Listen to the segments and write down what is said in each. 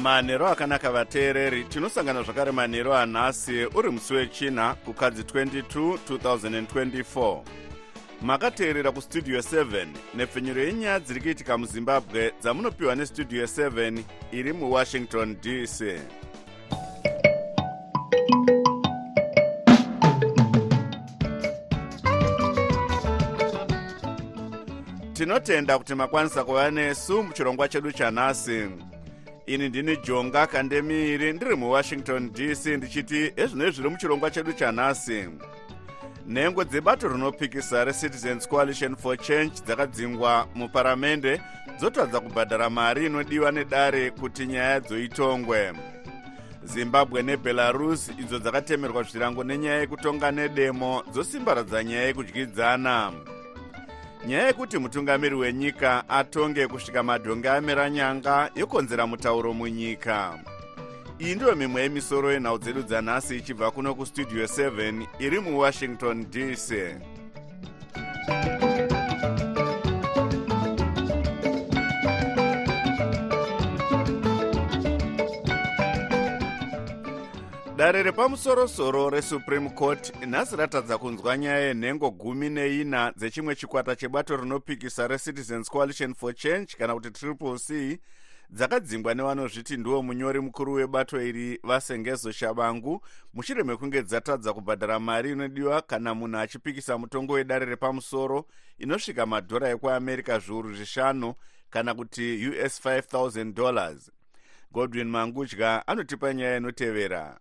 manhero akanaka vateereri tinosangana zvakare manhero anhasi uri musi wechina kukadzi 22 2024 makateerera kustudio 7 nepfenyuro yenyaya dziri kuitika muzimbabwe dzamunopiwa nestudio 7 iri muwashington dc tinotenda kuti makwanisa kuva nesu muchirongwa chedu chanhasi ini ndini jonga kandemiri ndiri muwashington dc ndichiti ezvino zviri muchirongwa chedu chanhasi. Nhengo dzebato rinopikisa recitizens coalition for change dzakadzingwa muparamende dzotadza kubhadhara mari inodiwa nedare kuti nyaya dzoitongwe. Zimbabwe nebelarus idzo dzakatemerwa zvirango nenyaya yekutonga nedemo dzosimbaradza nyaya yekudyidzana nyaya yekuti mutungamiri wenyika atonge kusvika madhonge amera nyanga yokonzera mutauro munyika. Iyi ndiyo mimwe yemisoro yenhau dzedu dzanhasi ichibva kuno kustudio 7 iri muwashington dc dare repamusorosoro resupreme court nhasi ratadza kunzwa nyaya yenhengo gumi neina dzechimwe chikwata chebato rinopikisa recitizens coalition for change kana kuti triple c dzakadzingwa nevanozviti ndiwo munyori mukuru webato iri vasengezo shabangu. Mushure mekunge dzatadza kubhadhara mari inodiwa kana munhu achipikisa mutongo wedare repamusoro inosvika madhora ekuamerica zviuru zvishanu kana kuti us 5000 dollars. Godwin mangudya anotipa nyaya inotevera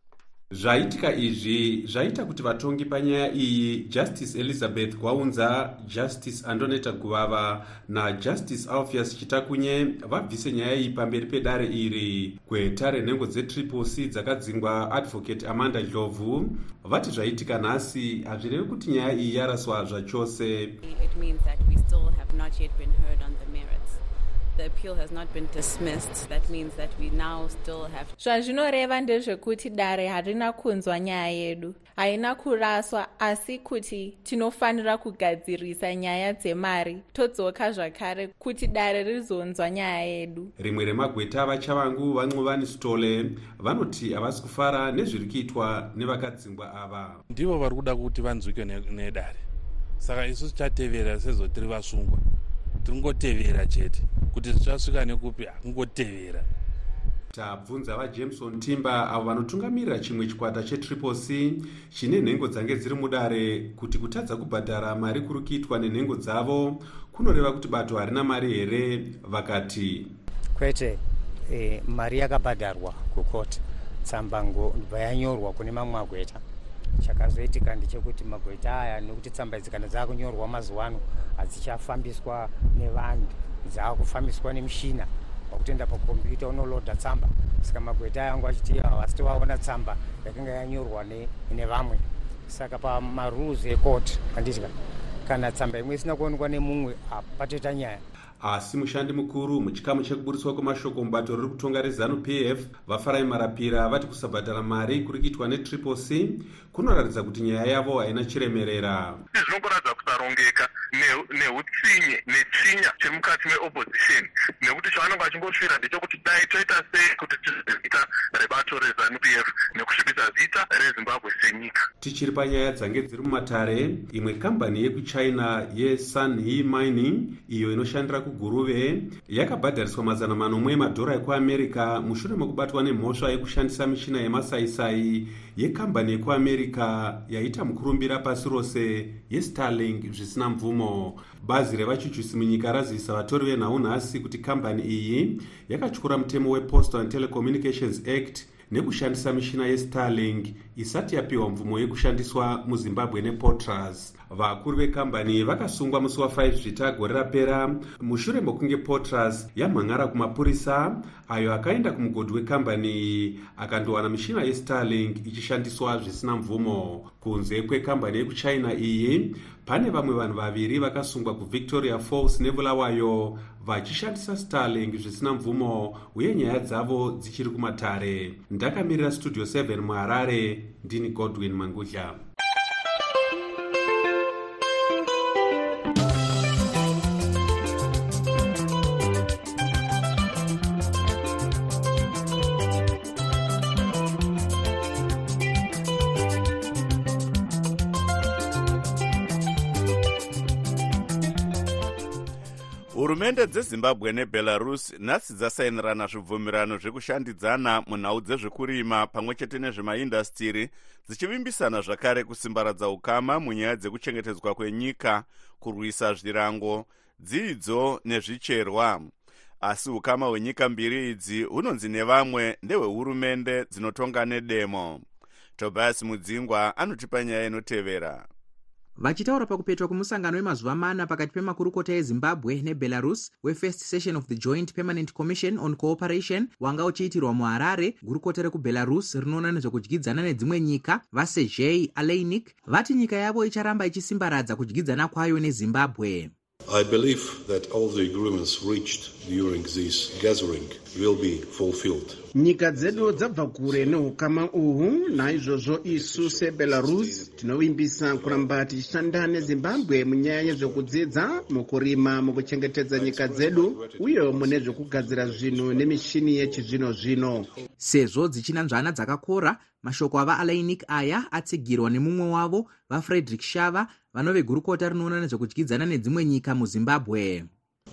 zvaitika izvi zvaita kuti vatongi panyaya iyi justice elizabeth gwaunza justice andoneta guvava najustice alpheus chitakunye vabvise nyaya iyi pamberi pedare iri. Gweta renhengo dzetriple c dzakadzingwa advocate amanda dlovhu vati zvaitika nhasi hazvirevi kuti nyaya iyi yaraswa zvachose zvazvinoreva ndezvekuti dare harina kunzwa nyaya yedu. Haina kuraswa asi kuti tinofanira kugadzirisa nyaya dzemari todzoka zvakare kuti dare rizonzwa nyaya yedu. Rimwe remagweta avachavangu vancuvani stole vanoti havasi kufara nezviri kuitwa nevakadzingwa ava. Ndivo vari kuda kuti vanzwike nedare. Saka isu tichatevera sezotiri vasungwa tiringotevera chete. Kuti zvichasvika nekupi hakungotevera. Tabvunza vajameson timber avo vanotungamirira chimwe chikwata chetriple c chine nhengo dzange dziri mudare. Kuti kutadza kubhadhara mari kuri kuitwa nenhengo dzavo kunoreva kuti bato harina mari here? Vakati kwete e, mari yakabhadharwa kukoti tsambango ndibva yanyorwa kune mamwe magweta chakazoitika ndechekuti magweta aya nekuti tsamba idzi kana dzaakunyorwa mazuva ano hadzichafambiswa nevanhu dzaakufambiswa nemushina wakutoenda pakombiyuta unolodha tsamba. Saka magweta ayangu achiti havasi vaona tsamba yakanga yanyorwa nevamwe saka pamarules ekoti anditya kana tsamba imwe isina kuonekwa nemumwe hapatoita nyaya asi mushandi mukuru muchikamu chekuburiswa kwemashoko mubato riri kutonga rezanu p f vafarai marapira vati kusabhadhara mari kuri kuitwa netriple c kunoratidza kuti nyaya yavo haina chiremerera. Zvinongoratidza kusarongeka neutsinye netsinya chemukati meopposition. Nekuti chavanenge vachimbosvira ndechekuti dai toita sei kuti tizita rebato rezanu p f nekusvibisa zita rezimbabwe senyika. Tichiri panyaya dzange dziri mumatare imwe kambani yekuchina yesunhe mining iyo inoshandira kuguruve yakabhadhariswa mazana manomwe emadhora ekuamerica mushure mekubatwa nemhosva yekushandisa michina yemasaisai yekambani yekuamerica yaita mukurumbira pasi rose yestarling zvisina mvumo. Bazi revachuchusi munyika razivisa vatori venhau nhasi kuti kambani iyi yakatyura mutemo wepostal and telecommunications act nekushandisa mishina yestarling isati yapiwa mvumo yekushandiswa muzimbabwe nepotras vakuru vekambani vakasungwa musi wa5 zvita gore rapera. Mushure mekunge potras yamhan'ara kumapurisa ayo akaenda kumugodhi wekambani akandowana mishina yestarling ichishandiswa zvisina mvumo. Kunze kwekambani yekuchina iyi pane vamwe vanhu vaviri vakasungwa kuvictoria falls nebulawayo vachishandisa starling zvisina mvumo uye nyaya dzavo dzichiri kumatare. Ndakamirira studio 7 muharare ndini godwin mangudla hurumende dzezimbabwe nebelarus nhasi dzasainirana zvibvumirano zvekushandidzana munhau dzezvekurima pamwe chete nezvemaindastiri dzichivimbisana zvakare kusimbaradza ukama munyaya dzekuchengetedzwa kwenyika kurwisa zvirango dzidzo nezvicherwa. Asi ukama hwenyika mbiri idzi hunonzi nevamwe ndehwehurumende dzinotonga nedemo. Tobias mudzingwa anotipa nyaya inotevera vachitaura pakupetwa kwemusangano wemazuva mana pakati pemakurukota ezimbabwe nebelarus wefirst session of the joint permanent commission on cooperation wanga uchiitirwa muharare gurukota rekubelarus rinoona nezvekudyidzana nedzimwe nyika vasejei aleinik. Vati nyika yavo icharamba ichisimbaradza kudyidzana kwayo nezimbabwe I believe that all the agreements reached during this gathering will be fulfilled. nyika dzedu dzabva kure neukama uhu naizvozvo isu sebelarus tinovimbisa kuramba tichishanda nezimbabwe munyaya yezvekudzidza mukurima mukuchengetedza nyika dzedu uye mune zvekugadzira zvinhu nemishini yechizvino zvino sezvo dzichina nzvana dzakakora mashoko avaalainik aya atsigirwa nemumwe wavo vafrederick shava vanove gurukota rinoona nezvekudyidzana nedzimwe nyika muzimbabwe.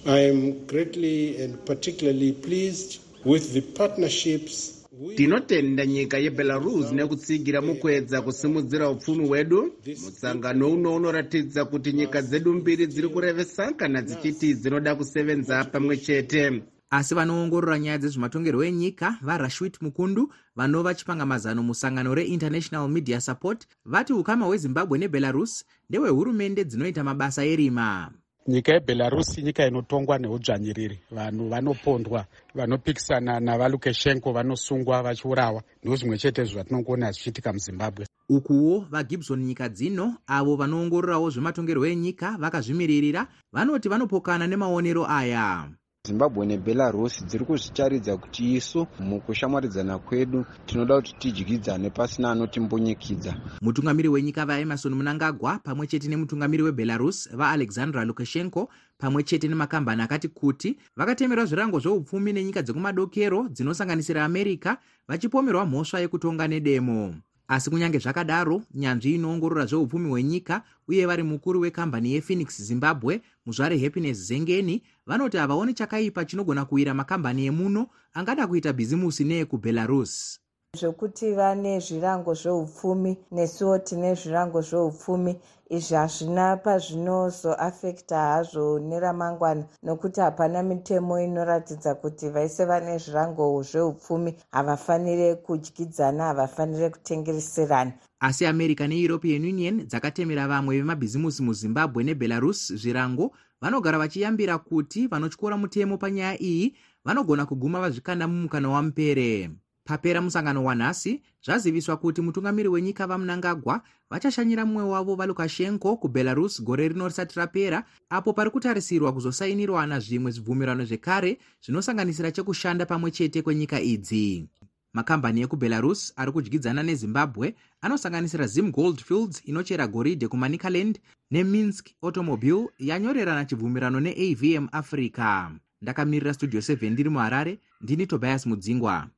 I am greatly and particularly pleased with the partnerships tinotenda nyika yebelarus nekutsigira mukuedza kusimudzira upfumi hwedu. Musangano uno unoratidza kuti nyika dzedu mbiri dziri kurevesa kana dzichiti dzinoda kusevenza pamwe chete. Asi vanoongorora nyaya dzezvematongerwo enyika varashwit mukundu vanova chipangamazano musangano reinternational media support vati ukama hwezimbabwe nebelarus ndehwehurumende dzinoita mabasa erima. Nyika yebelarus nyika inotongwa neudzvanyiriri vanhu vanopondwa vanopikisana navalukashenko vanosungwa vachiurawa. Ndozvimwe chete zvatinongoona zvichiitika muzimbabwe. Ukuwo vagibson nyika dzino avo vanoongororawo zvematongerwo enyika vakazvimiririra vanoti vanopokana nemaonero aya zimbabwe nebelarus dziri kuzvitaridza kuti isu mukushamwaridzana kwedu tinoda kuti tidyidzane pasina anotimbonyikidza. Mutungamiri wenyika vaemarson munangagwa pamwe chete nemutungamiri webelarus vaalexandra lukashenko pamwe chete nemakambani akati kuti vakatemerwa zvirango zveupfumi nenyika dzekumadokero dzinosanganisira america vachipomerwa mhosva yekutonga nedemo. Asi kunyange zvakadaro nyanzvi inoongorora zveupfumi hwenyika uye vari mukuru wekambani yephoenix zimbabwe muzvare happiness zengeni vanoti havaoni chakaipa chinogona kuwira makambani emuno angada kuita bhizimusi neekubelarus zvekuti vane zvirango zveupfumi nesuwo tine zvirango zveupfumi izvi hazvina pazvinozoafekta hazvo neramangwana nokuti hapana mitemo inoratidza kuti vaise vane zvirango zveupfumi havafaniri kudyidzana havafaniri kutengereserana. Asi america neeuropean union dzakatemera vamwe vemabhizimusi muzimbabwe nebelarus zvirango vanogara vachiyambira kuti vanotyora mutemo panyaya iyi vanogona kuguma vazvikanda mumukana wamupere. Papera musangano wanhasi zvaziviswa kuti mutungamiri wenyika vamunangagwa vachashanyira mumwe wavo valukashenko kubelarus gore rino risati rapera apo pari kutarisirwa kuzosainirwana zvimwe zvibvumirano zvekare zvinosanganisira chekushanda pamwe chete kwenyika idzi makambani ekubelarus ari kudyidzana nezimbabwe anosanganisira zim goldfields inochera goridhe kumanicaland neminsk automobile yanyorerana chibvumirano neavm africa. Ndakamirira studio 7 ndiri muharare ndini tobias mudzingwa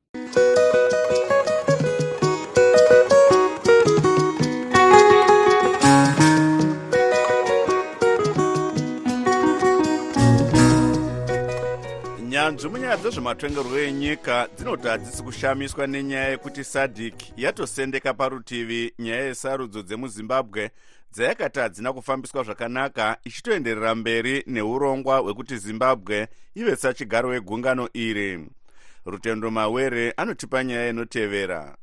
nyanzvi munyaya dzezvematongerwo enyika dzinoti hadzisi kushamiswa nenyaya yekuti sadc yatosendeka parutivi nyaya yesarudzo dzemuzimbabwe dzayakati hadzina kufambiswa zvakanaka ichitoenderera mberi neurongwa hwekuti zimbabwe ive sachigaro wegungano iri. Rutendo mawere anotipa nyaya inotevera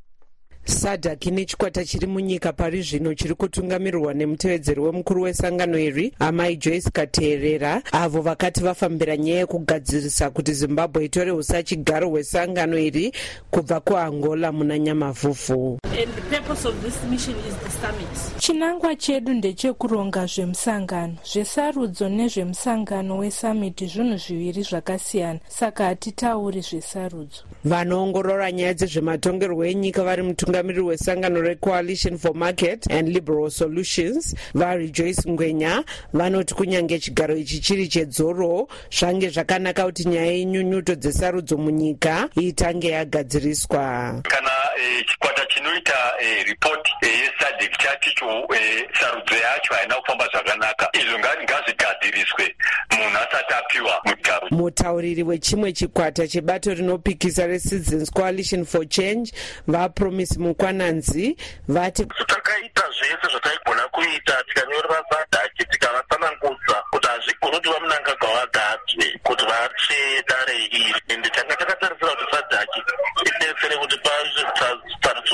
sadhak nechikwata chiri munyika pari zvino chiri kutungamirirwa nemutevedzeri wemukuru wesangano iri amai joyce kateerera avo vakati vafambira nyaya yekugadzirisa kuti zimbabwe itore usachigaro hwesangano iri kubva kuangola muna nyamavhuvhu chinangwa chedu ndechekuronga zvemusangano. Zvesarudzo nezvemusangano wesamiti zvinhu zviviri zvakasiyana. Saka hatitauri zvesarudzo. Vanoongorora nyaya dzezvematongerwo enyika vari mutungamiriri wesangano recoalition for market and liberal solutions varejoice ngwenya vanoti kunyange chigaro ichi chiri chedzoro zvange zvakanaka kuti nyaya yenyunyuto dzesarudzo munyika itange yagadziriswa. Kana e, chikwata chinoita e, ripoti e, yesadek chaticho e, sarudzo yacho haina kufamba zvakanaka. Izvo ngazvigadziriswe munhu asati apiwa mugaro mutauriri wechimwe chikwata chebato rinopikisa recitizens coalition for change vapromise mukwananzi vati takaita zvese zvataigona kuita tikanyorera sadhaki tikavatsanangudza kuti hazvigoni kuti vamunangagwa vagadzwe kuti vatsve dare iri ende tanga takatarisira kuti sadhaki idetsere kuti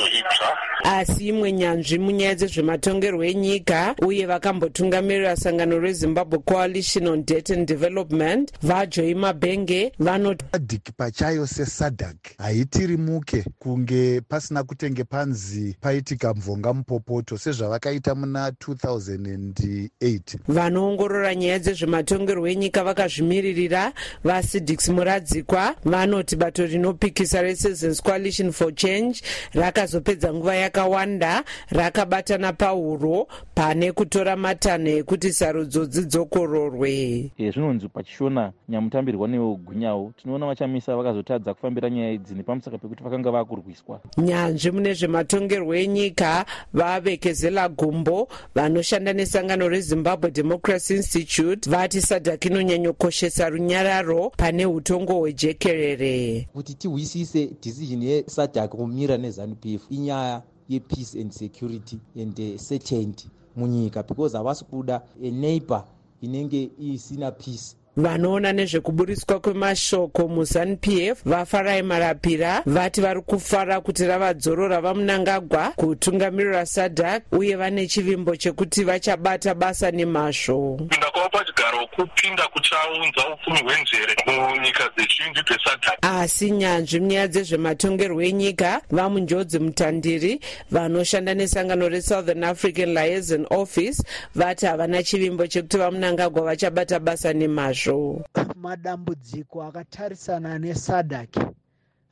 pazvitarudzo itsva asi imwe nyanzvi munyaya dzezvematongerwo enyika uye vakambotungamirira sangano rezimbabwe coalition on debt and development vajoi mabhenge vanoti sadhiki pachayo sesadhak haitirimuke kunge pasina kutenge panzi paitika mvonga mupopoto sezvavakaita muna 2008 vanoongorora nyaya dzezvematongerwo enyika vakazvimiririra vasidix muradzikwa vanoti bato rinopikisa recitizens coalition for change rakazopedza nguva yakawanda rakabatana pauro pane kutora matanho ekuti sarudzo dzidzokororwe zvinonzi pachishona nyamutambirwa neogunyawo tinoona vachamisa vakazotadza kufambira nyaya idzi nepamusaka pekuti vakanga vakurwiswa nyanzvi mune zvematongerwo enyika vavekezela gumbo vanoshanda nesangano rezimbabwe democracy institute vati sadhak inonyanyokoshesa runyararo pane utongo hwejekerere. Kuti tihwisise decision yesadhak kumira nezanup f inyaya yepeace and security and uh, certainty. Munyika because havasi kuda eneighbor inenge isina peace vanoona nezvekuburiswa kwemashoko muzanup f vafarai marapira vati vari kufara kuti ravadzorora vamunangagwa kutungamirira sadhak uye vane chivimbo chekuti vachabata basa nemazvo kupinda kwavo pachigaro kupinda kuchaunza upfumi hwenjere munyika dzechiyunju dzesadhak asi nyanzvi munyaya dzezvematongerwo enyika vamunjodzi mutandiri vanoshanda nesangano resouthern african liaison office vati havana chivimbo chekuti vamunangagwa vachabata basa nemazvo zvazvo madambudziko akatarisana nesadhaki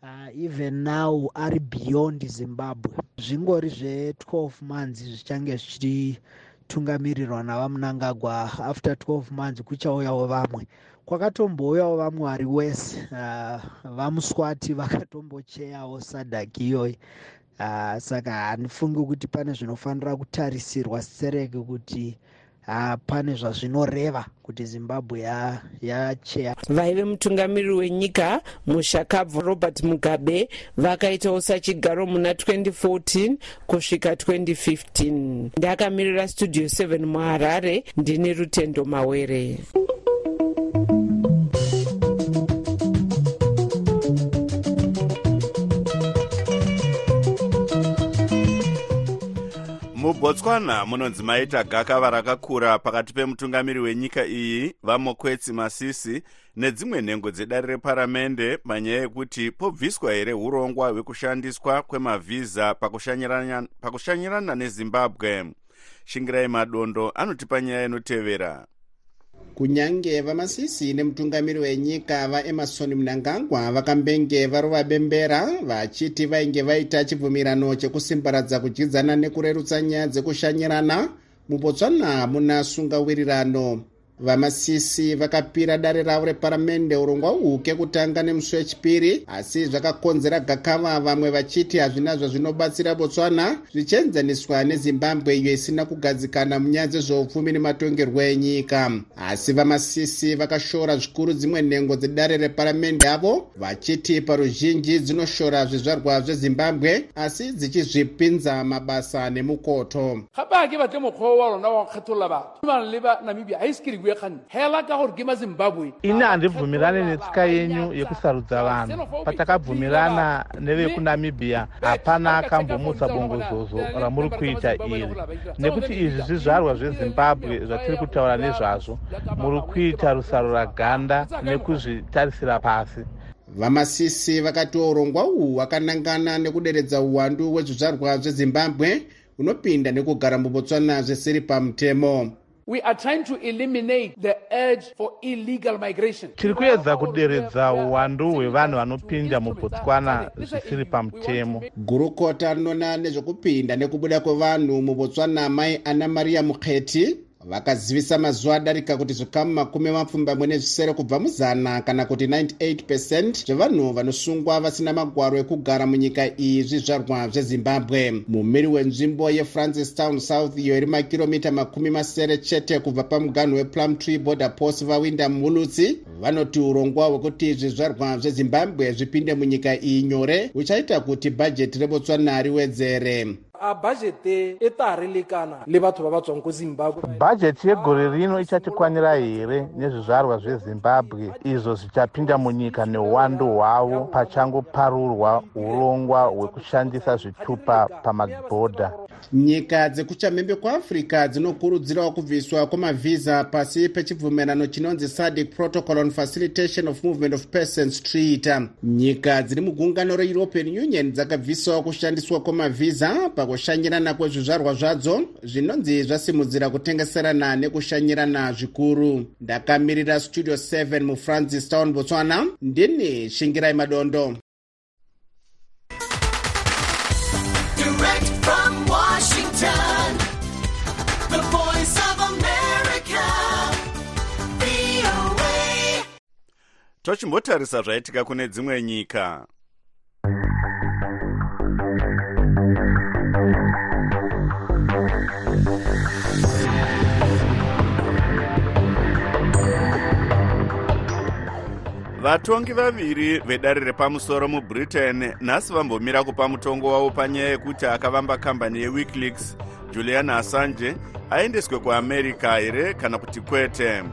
uh, even now ari beyond zimbabwe. Zvingori zve12 months zvichange zvichitungamirirwa navamunangagwa after 12 months kuchauyawo vamwe. Kwakatombouyawo vamwe vari wese uh, vamuswati vakatombocheyawo sadhaki iyoyi uh, saka handifungi kuti pane zvinofanira kutarisirwa sereke kuti uh, pane zvazvinoreva kuti zimbabwe yacheya ya vaive mutungamiriri wenyika mushakabvu robert mugabe vakaitawo sachigaro muna 2014 kusvika 2015 ndakamirira studio 7 muharare ndini rutendo mawere mubotswana munonzi maita gakava rakakura pakati pemutungamiri wenyika iyi vamokwetsi masisi nedzimwe nhengo dzedare reparamende panyaya yekuti pobviswa here urongwa hwekushandiswa kwemavhiza pakushanyirana, pakushanyirana nezimbabwe. Shingirai madondo anotipa nyaya inotevera kunyange vamasisi nemutungamiri wenyika vaemarson mnangagwa vakambenge varova bembera vachiti vainge vaita chibvumirano chekusimbaradza kudyidzana nekurerutsa nyaya dzekushanyirana mubotswana muna sungawirirano vamasisi vakapira dare ravo reparamende urongwa uhu kekutanga nemusi wechipiri asi zvakakonzera gakava vamwe vachiti hazvina zvazvinobatsira botswana. Zvichienzaniswa nezimbabwe iyo isina kugadzikana munyaya dzezveupfumi nematongerwo enyika. Asi vamasisi vakashora zvikuru dzimwe nhengo dzedare reparamende avo vachiti paruzhinji dzinoshora zvizvarwa zvezimbabwe asi dzichizvipinza mabasa nemukoto. Gape ga ke batle mokgwa wa lona wa kgetholola batho bana le ba namibia ga e khan hela ka gore ke mazimbabwe ini handibvumirani netsika yenyu yekusarudza vanhu patakabvumirana nevekunamibhiya hapana kambomutsa bongozozo ramuri kuita iri. nekuti izvi zvizvarwa zvezimbabwe zvatiri kutaura nezvazvo muri kuita rusaro raganda nekuzvitarisira pasi vamasisi vakati urongwa uhu hwakanangana nekuderedza uwandu hwezvizvarwa zvezimbabwe unopinda nekugara mubotswana zvisiri pamutemo we are trying to eliminate the urge for illegal migration. Tiri kuedza kuderedza uwandu hwevanhu vanopinda mubotswana zvisiri pamutemo. gurukota rinoona nezvekupinda nekubuda kwevanhu mubotswana mai ana mariya mukheti vakazivisa mazuva adarika kuti zvikamu makumi mapfumbamwe nezvisere kubva muzana kana kuti 98 pecent zvevanhu vanosungwa vasina magwaro ekugara munyika iyi zvizvarwa zvezimbabwe. Mumiri wenzvimbo yefrancis town south iyo iri makiromita makumi masere chete kubva pamuganhu weplumtree border post vawinda mulutsi vanoti urongwa hwekuti zvizvarwa zvezimbabwe zvipinde munyika iyi nyore huchaita kuti bhajeti rebotswana riwedzere a bhajeti e ta ha ri lekana le batho ba ba tswang ko zimbabwe. Bhajeti yegore rino ichatikwanira here nezvizvarwa zvezimbabwe izvo zvichapinda munyika neuwandu hwavo pachangoparurwa urongwa hwekushandisa zvitupa pamabhodha nyika dzekuchamhembe kuafrica dzinokurudzirawo kubviswa kwemavhisa pasi pechibvumirano chinonzi sadic protocol on facilitation of movement of persons treaty nyika dziri mugungano reeuropean union dzakabvisawo kushandiswa kwemavhisa pakushanyirana kwezvizvarwa zvadzo zvinonzi zvasimudzira kutengeserana nekushanyirana zvikuru. Ndakamirira studio 7 mufrancis town botswana. Ndini shingirai madondo. Direct from Washington, the voice of America, VOA. tochimbotarisa zvaitika kune dzimwe nyika vatongi vaviri vedare repamusoro mubritain nhasi vambomira kupa mutongo wavo panyaya yekuti akavamba kambani yewikileaks julian assange aendeswe kuamerica here kana kuti kwete?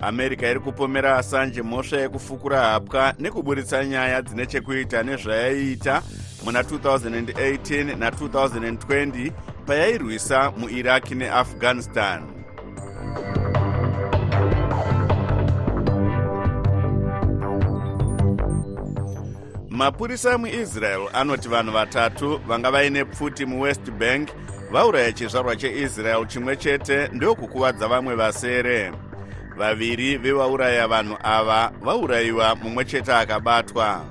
America iri kupomera assange mhosva yekufukura hapwa nekuburitsa nyaya dzine chekuita nezvayaiita muna 2018 na2020 payairwisa muiraki neafghanistan mapurisa muisrael anoti vanhu vatatu vanga vaine pfuti muwest bank vauraya chizvarwa cheisrael chimwe chete ndokukuvadza vamwe vasere. Vaviri vevauraya vanhu ava vaurayiwa mumwe chete akabatwa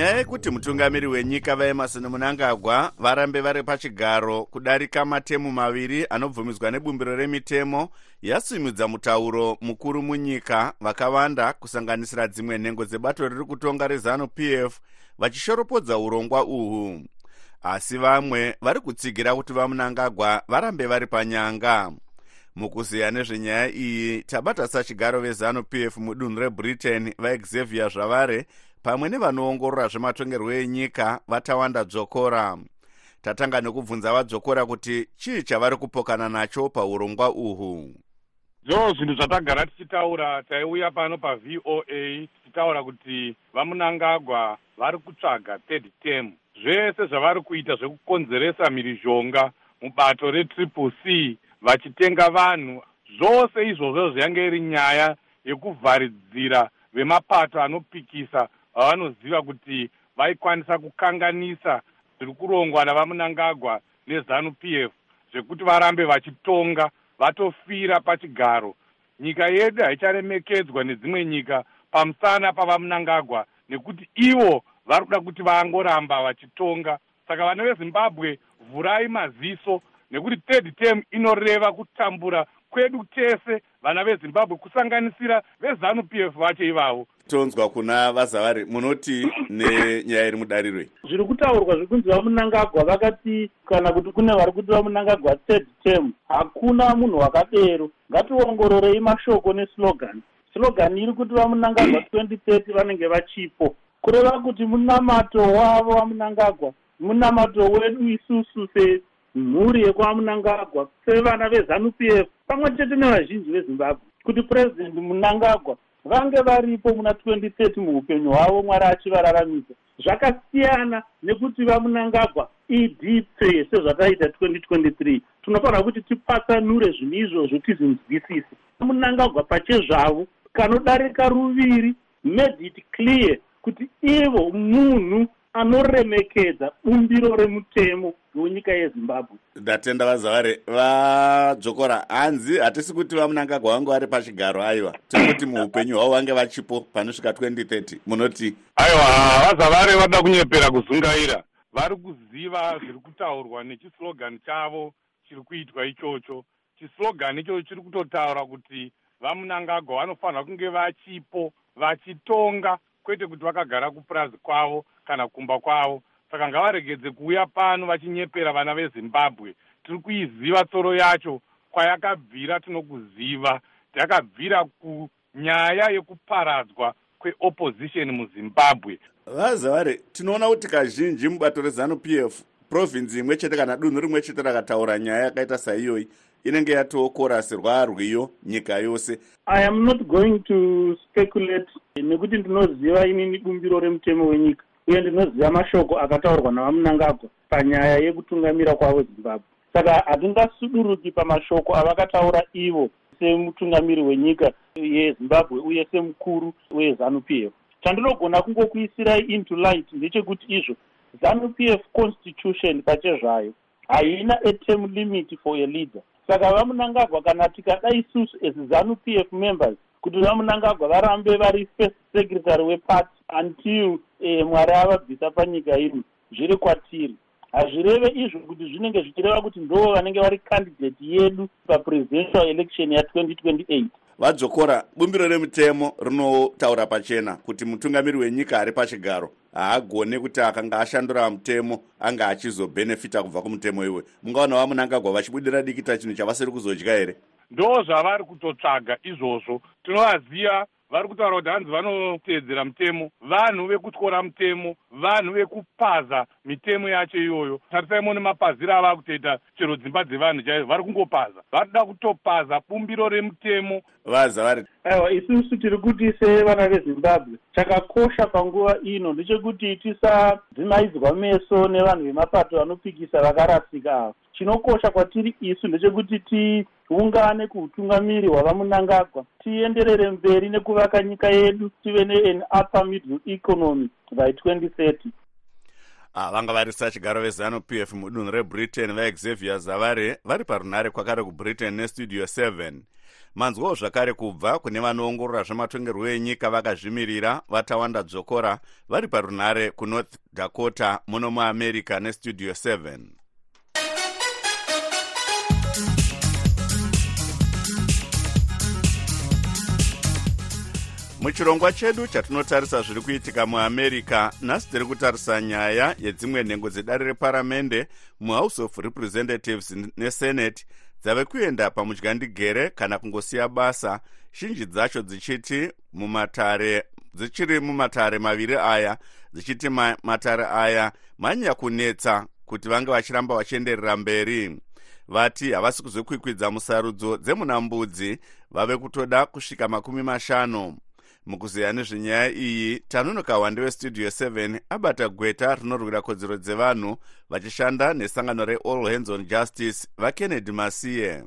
nyaya yekuti mutungamiri wenyika vaemarson munangagwa varambe vari pachigaro kudarika matemu maviri anobvumidzwa nebumbiro remitemo yasimudza mutauro mukuru munyika vakawanda kusanganisira dzimwe nhengo dzebato riri kutonga rezanup f vachishoropodza urongwa uhwu asi vamwe vari kutsigira kuti vamunangagwa varambe vari panyanga. Mukuziya nezvenyaya iyi tabata sachigaro vezanup f mudunhu rebritain vaexavier zvavare pamwe nevanoongorora zvematongerwo enyika vatawanda dzokora. Tatanga nekubvunza vadzokora kuti chii chavari kupokana nacho paurongwa uhwu ndo zvinhu zvatagara tichitaura taiuya pano pavoa tichitaura kuti vamunangagwa vari kutsvaga third term. Zvese zvavari kuita zvekukonzeresa mhirizhonga mubato retriple c vachitenga vanhu. Zvose izvozvo zviyange iri nyaya yekuvharidzira vemapato anopikisa vavanoziva kuti vaikwanisa kukanganisa zviri kurongwa navamunangagwa nezanup f zvekuti varambe vachitonga vatofira pachigaro. Nyika yedu haicharemekedzwa nedzimwe nyika pamusana pavamunangagwa nekuti ivo vari kuda kuti vangoramba vachitonga. Saka vana vezimbabwe vhurai maziso nekuti third term inoreva kutambura kwedu tese vana vezimbabwe kusanganisira vezanup f vacho ivavo tonzwa kuna vazavari munoti nenyaya iri mudariroi zviri kutaurwa zvekunzi vamunangagwa vakati kana kuti kune vari kuti vamunangagwa third term. Hakuna munhu wakadero ngationgororei mashoko neslogan. Slogan iri kuti vamunangagwa 2030 vanenge vachipo. Kureva kuti munamato wavo wamunangagwa munamato wedu isusu semhuri yekwamunangagwa sevana vezanup f pamwe chete nevazhinji vezimbabwe. Kuti purezidendi munangagwa vange varipo muna 2030 muupenyu hwavo mwari achivararamisa zvakasiyana nekuti vamunangagwa idipse sezvataita 2023 tinofanira kuti tipatsanure zvinhu izvozvo tizvinzwisise. Munangagwa pachezvavo kanodarika ruviri made it clear kuti ivo munhu anoremekedza bumbiro remutemo wenyika yezimbabwe. Ndatenda vazavari vadzokora hanzi hatisi kuti vamunangagwa vange vari pachigaro aiwa. Tiri kuti muupenyu hwavo vange vachipo panosvika 2030 munoti aiwa vazavari vada kunyepera kuzungaira. Vari kuziva zviri kutaurwa nechislogan chavo chiri kuitwa ichocho. Chislogan ichocho chiri kutotaura kuti vamunangagwa vanofanira kunge vachipo vachitonga kwete kuti vakagara kupurazi kwavo kana kumba kwavo. Saka ngavaregedze kuuya pano vachinyepera vana vezimbabwe. Tiri kuiziva tsoro yacho kwayakabvira tinokuziva. Yakabvira kunyaya yekuparadzwa kweopposition muzimbabwe. Vazavari tinoona kuti kazhinji mubato rezanup f provhinzi imwe chete kana dunhu rimwe chete rakataura nyaya yakaita saiyoyi inenge yatoo korasi rwarwiyo nyika yose. I am not going to speculate nekuti ndinoziva inini bumbiro remutemo wenyika uye ndinoziva mashoko akataurwa navamunangagwa panyaya yekutungamira kwavo zimbabwe. Saka hatingasuduruki pamashoko avakataura ivo semutungamiri wenyika yezimbabwe uye semukuru wezanup f. Chandinogona kungokuisirai into light ndechekuti izvo zanup f constitution pachezvayo haina aterm limit for a leader. Saka vamunangagwa kana tikada isusu as zanup f members kuti vamunangagwa varambe vari first secretary weparty until eh, mwari avabvisa panyika ino zviri kwatiri. Hazvireve izvo kuti zvinenge zvichireva kuti ndo vanenge vari candidate yedu papresidential election ya2028 vadzokora bumbiro remutemo rinotaura pachena kuti mutungamiri wenyika ari pachigaro haagone kuti akanga ashandura mutemo anga achizobhenefita kubva kumutemo iwe. Mungaona vamunangagwa vachibudira dikita chinhu chavasiri kuzodya here? Ndo zvavari kutotsvaga izvozvo. Tinovaziva vari kutaura kuti hanzi vanoteedzera mutemo vanhu vekutyora mutemo vanhu vekupaza mitemo yacho iyoyo. Tarisai nemapaziro ava kutoita chero dzimba dzevanhu chaizvo vari kungopaza. Varikuda kutopaza bumbiro remutemo. Vaza vari. Aiwa isusu tiri kuti sevana vezimbabwe chakakosha panguva ino ndechekuti tisadzimaidzwa meso nevanhu vemapato anopikisa vakarasika. ava chinokosha kwatiri isu ndechekuti tiungane kuutungamiri hwavamunangagwa tienderere mberi nekuvaka nyika yedu tive nean upper middle economy by 2030 Ah, vanga vari sachigaro vezanup f mudunhu rebritain vaexavier zavari vari parunhare kwakare kubritain nestudio 7 manzwawo zvakare kubva kune vanoongorora zvematongerwo enyika vakazvimirira vatawanda dzokora vari parunhare kunorth dakota muno muamerica nestudio 7 muchirongwa chedu chatinotarisa zviri kuitika muamerica nhasi tiri kutarisa nyaya yedzimwe nhengo dzedare reparamende muhouse of representatives nesenate. Dzave kuenda pamudyandigere kana kungosiya basa. Zhinji dzacho dzichiti mumatare dzichiri mumatare maviri aya dzichiti ma, matare aya manyanya kunetsa kuti vange vachiramba vachienderera mberi. Vati havasi kuzokwikwidza musarudzo dzemunambudzi vave kutoda kusvika makumi mashanu mukuzeya nezvenyaya iyi tanonokawa ndewestudio 7 abata gweta rinorwira kodzero dzevanhu vachishanda nesangano reall hands on justice vakennedy masiye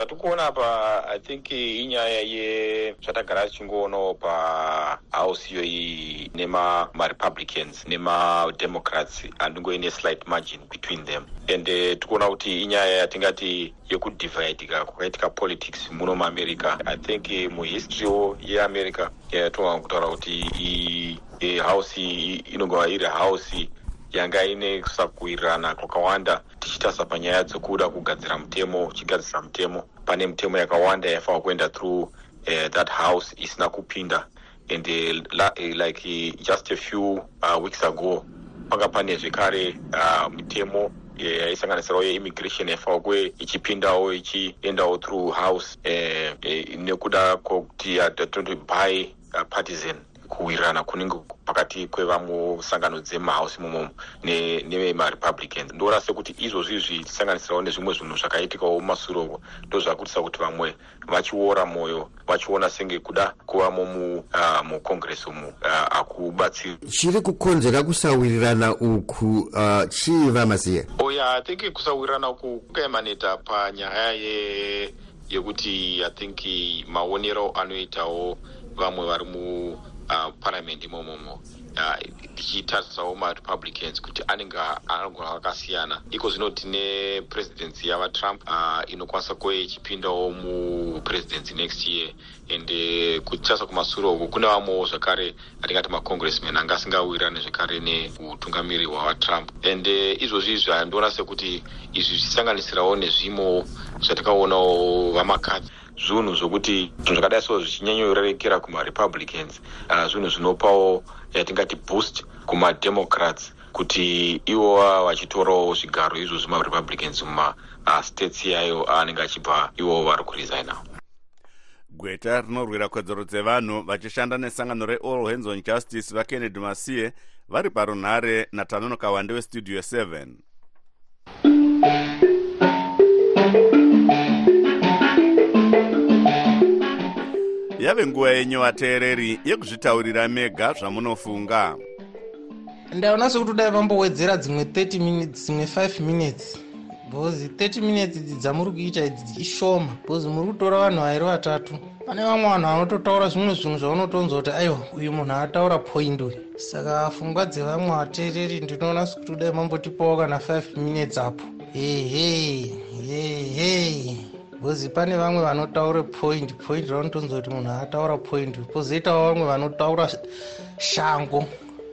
zvatikuona apa i think inyaya yezvatagara tichingoonawo pahouse iyoyi nemarepublicans nemademocrats handingoine slight margin between them. And uh, tikuona kuti inyaya yatingati yekudivhaidika kwakaitika politics muno muamerica i think uh, muhistorywo yeamerica yatonga kutaura kuti house inogova iri house yanga ine kusakuwirirana kwakawanda tichitarisa panyaya dzekuda kugadzira mutemo uchigadzisa mutemo. Pane mitemo yakawanda yaifanwa kuenda through uh, that house isina kupinda. And uh, la, uh, like uh, just a few uh, weeks ago panga pane zvekare uh, mitemo yaisanganisirawo yeimmigration yaifanwa kuve ichipindawo ichiendawo through house uh, uh, nekuda kwokuti uh, by uh, partisan kuwirirana kunenge pakati kwevamwe sangano dzemahouse imomomo nevemarepublicans. Ndoona sekuti izvozvo izvi tichisanganisirawo nezvimwe zvinhu zvakaitikawo mumasuro uko ndo zvakutisa kuti vamwe vachiora mwoyo vachiona senge kuda kuvamo mucongress uh, umu uh, akubatsiri. Chiri kukonzera kusawirirana uku uh, chii vamasiya oh yeah i think kusawirirana uku kukaemaneta panyaya ye yekuti i think maonero anoitawo vamwe vari muparliament uh, imomomo. Tichitarisawo uh, marepublicans kuti anenge anogona akasiyana. Iko zvino tine presidency yavatrump uh, inokwanisa kuve ichipindawo mupresidency next year. And uh, kutarisa kumashure uku kune vamwewo zvakare atingati macongressman anga asingawirirane zvakare neutungamiri hwavatrump and uh, izvozvi izvi handiona sekuti izvi zvichisanganisirawo nezvimo zvatikaonawo vamakadzi zvinhu zvokuti zvakadai so zvichinyanyorerekera kumarepublicans uh, zvinhu zvinopawo yatingati boost kumademocrats kuti ivo vachitorawo zvigaro izvozvi marepublicans mumastates uh, yayo anenge achibva ivo vari kuresigna gweta rinorwira kodzero dzevanhu vachishanda nesangano reall hands on justice vakennedy masiye vari parunhare natanonoka wande westudio 7 yave nguva yenyu vateereri yekuzvitaurira mega zvamunofunga. Ndaona sekuti dai vambowedzera dzimwe 30 minutes dzimwe 5 minutes. Bcause 30 minutes idzi dzamuri kuita idzi ishoma bcause muri kutora vanhu vairi vatatu. Pane vamwe vanhu vanototaura zvimwe zvinhu zvaunotonzwa kuti aiwa uyu munhu ataura point uyu. Saka pfungwa dzevamwe vateereri ndinoona sekuti dai mambotipawo kana 5 minutes apo. Hehe hehe bcause pane vamwe vanotaura point point raunotonzwa kuti munhu ataura point pozoitawo vamwe vanotaura shango.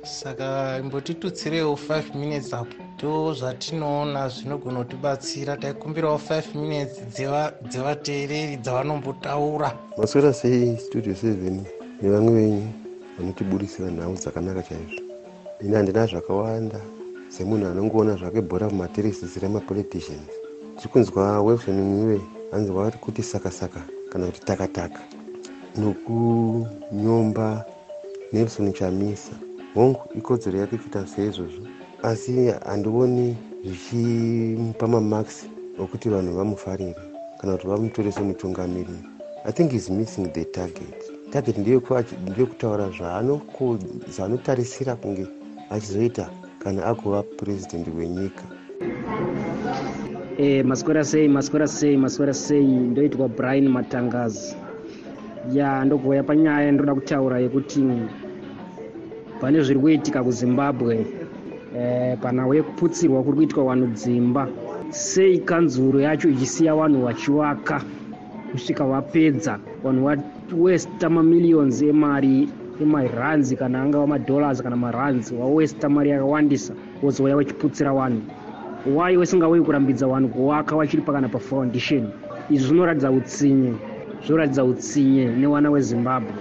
Saka imbotitutsireiwo 5 minutes apo ndo zvatinoona zvinogona kutibatsira. Taikumbirawo 5 minutes dzevateereri dzavanombotaura. Maswera sei studio 7 nevamwe venyu vanotiburisira nhau dzakanaka chaizvo? Ini handina zvakawanda semunhu anongoona zvake bhora mumateresisi remapoliticians tiri kunzwa wilson mwiwe hanzi wati kuti sakasaka kana kuti takataka. Nokunyomba nelson chamisa. Hongu ikodzero yake kuita seizvozvo. Asi handioni zvichimupa mamax okuti vanhu vamufarire kana kuti vamutore semutungamiriri i think is missing the target. Target ndeyekutaura zvaanotarisira kunge achizoita kana agova purezidendi wenyika e, maswera sei maswera sei maswera sei ndoitwa brian matangazi. Ya ndogouya panyaya ndoda kutaura yekuti pane zviri kuitika kuzimbabwe. E, pana wekuputsirwa kuri kuitwa vanhu dzimba. Sei kanzuro yacho ichisiya vanhu vachivaka kusvika vapedza vanhu vawesta mamillions emari emaranzi kana angava madollars kana maranzi wawesta mari yakawandisa wozouya vachiputsira vanhu wai wasingauyi kurambidza vanhu kuvaka vachiri pakana pafoundation izvi zvinoratidza utsinye zvinoratidza utsinye newana wezimbabwe.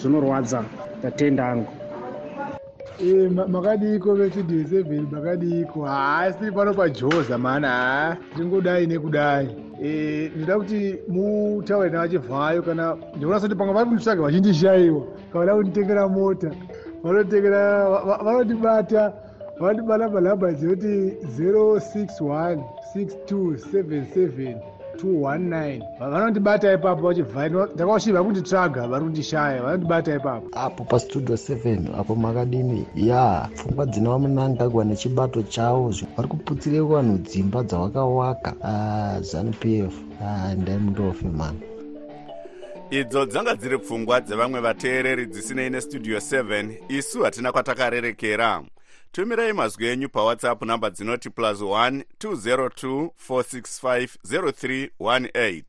Zvinorwadza tatenda angu. E, makadiko vestudio seven makadiko. Haasi tiri pano pajoza mana ha tingodai nekudai. E, ndinoda kuti mutaure navachivhayo kana ndikuona soti pamwe vari kunditsvaga vachindishayiwa kavada kunditengera mota. Vanotengera vanotibata vanotibata palamba dzinoti 061 6277 219 vanondibata ipapo vachivhayo ndakavashiva kunditsvaga vari kundishaya vanondibata ipapo. Apo pastudio 7 apo makadini. Ya pfungwa dzina vamunangagwa nechibato chavo vari kuputsire vanhu dzimba dzavakawaka. Zanup f. Ndai mundofe mani idzo dzanga dziri pfungwa dzevamwe vateereri dzisinei nestudio 7 isu hatina kwatakarerekera tumirai mazwi enyu pawhatsapp namba dzinoti plus 1 202 465 0318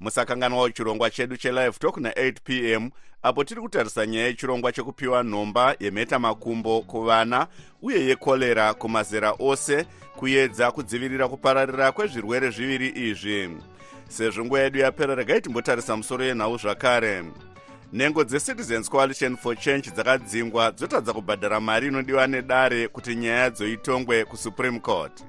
musakanganwawo chirongwa chedu chelive talk na8 p m apo tiri kutarisa nyaya yechirongwa chekupiwa nhomba yemheta makumbo kuvana uye yekorera kumazera ose kuedza kudzivirira kupararira kwezvirwere zviviri izvi. Sezvo nguva yedu yapera regai timbotarisa musoro yenhau zvakare nhengo dzecitizens coalition for change dzakadzingwa dzotadza kubhadhara mari inodiwa nedare kuti nyaya dzoitongwe kusupreme court.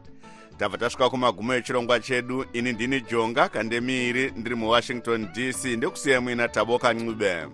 Tabva tasvika kumagumo echirongwa chedu ini ndini jonga kandemiiri ndiri muwashington dc ndekusiya muina taboka ncube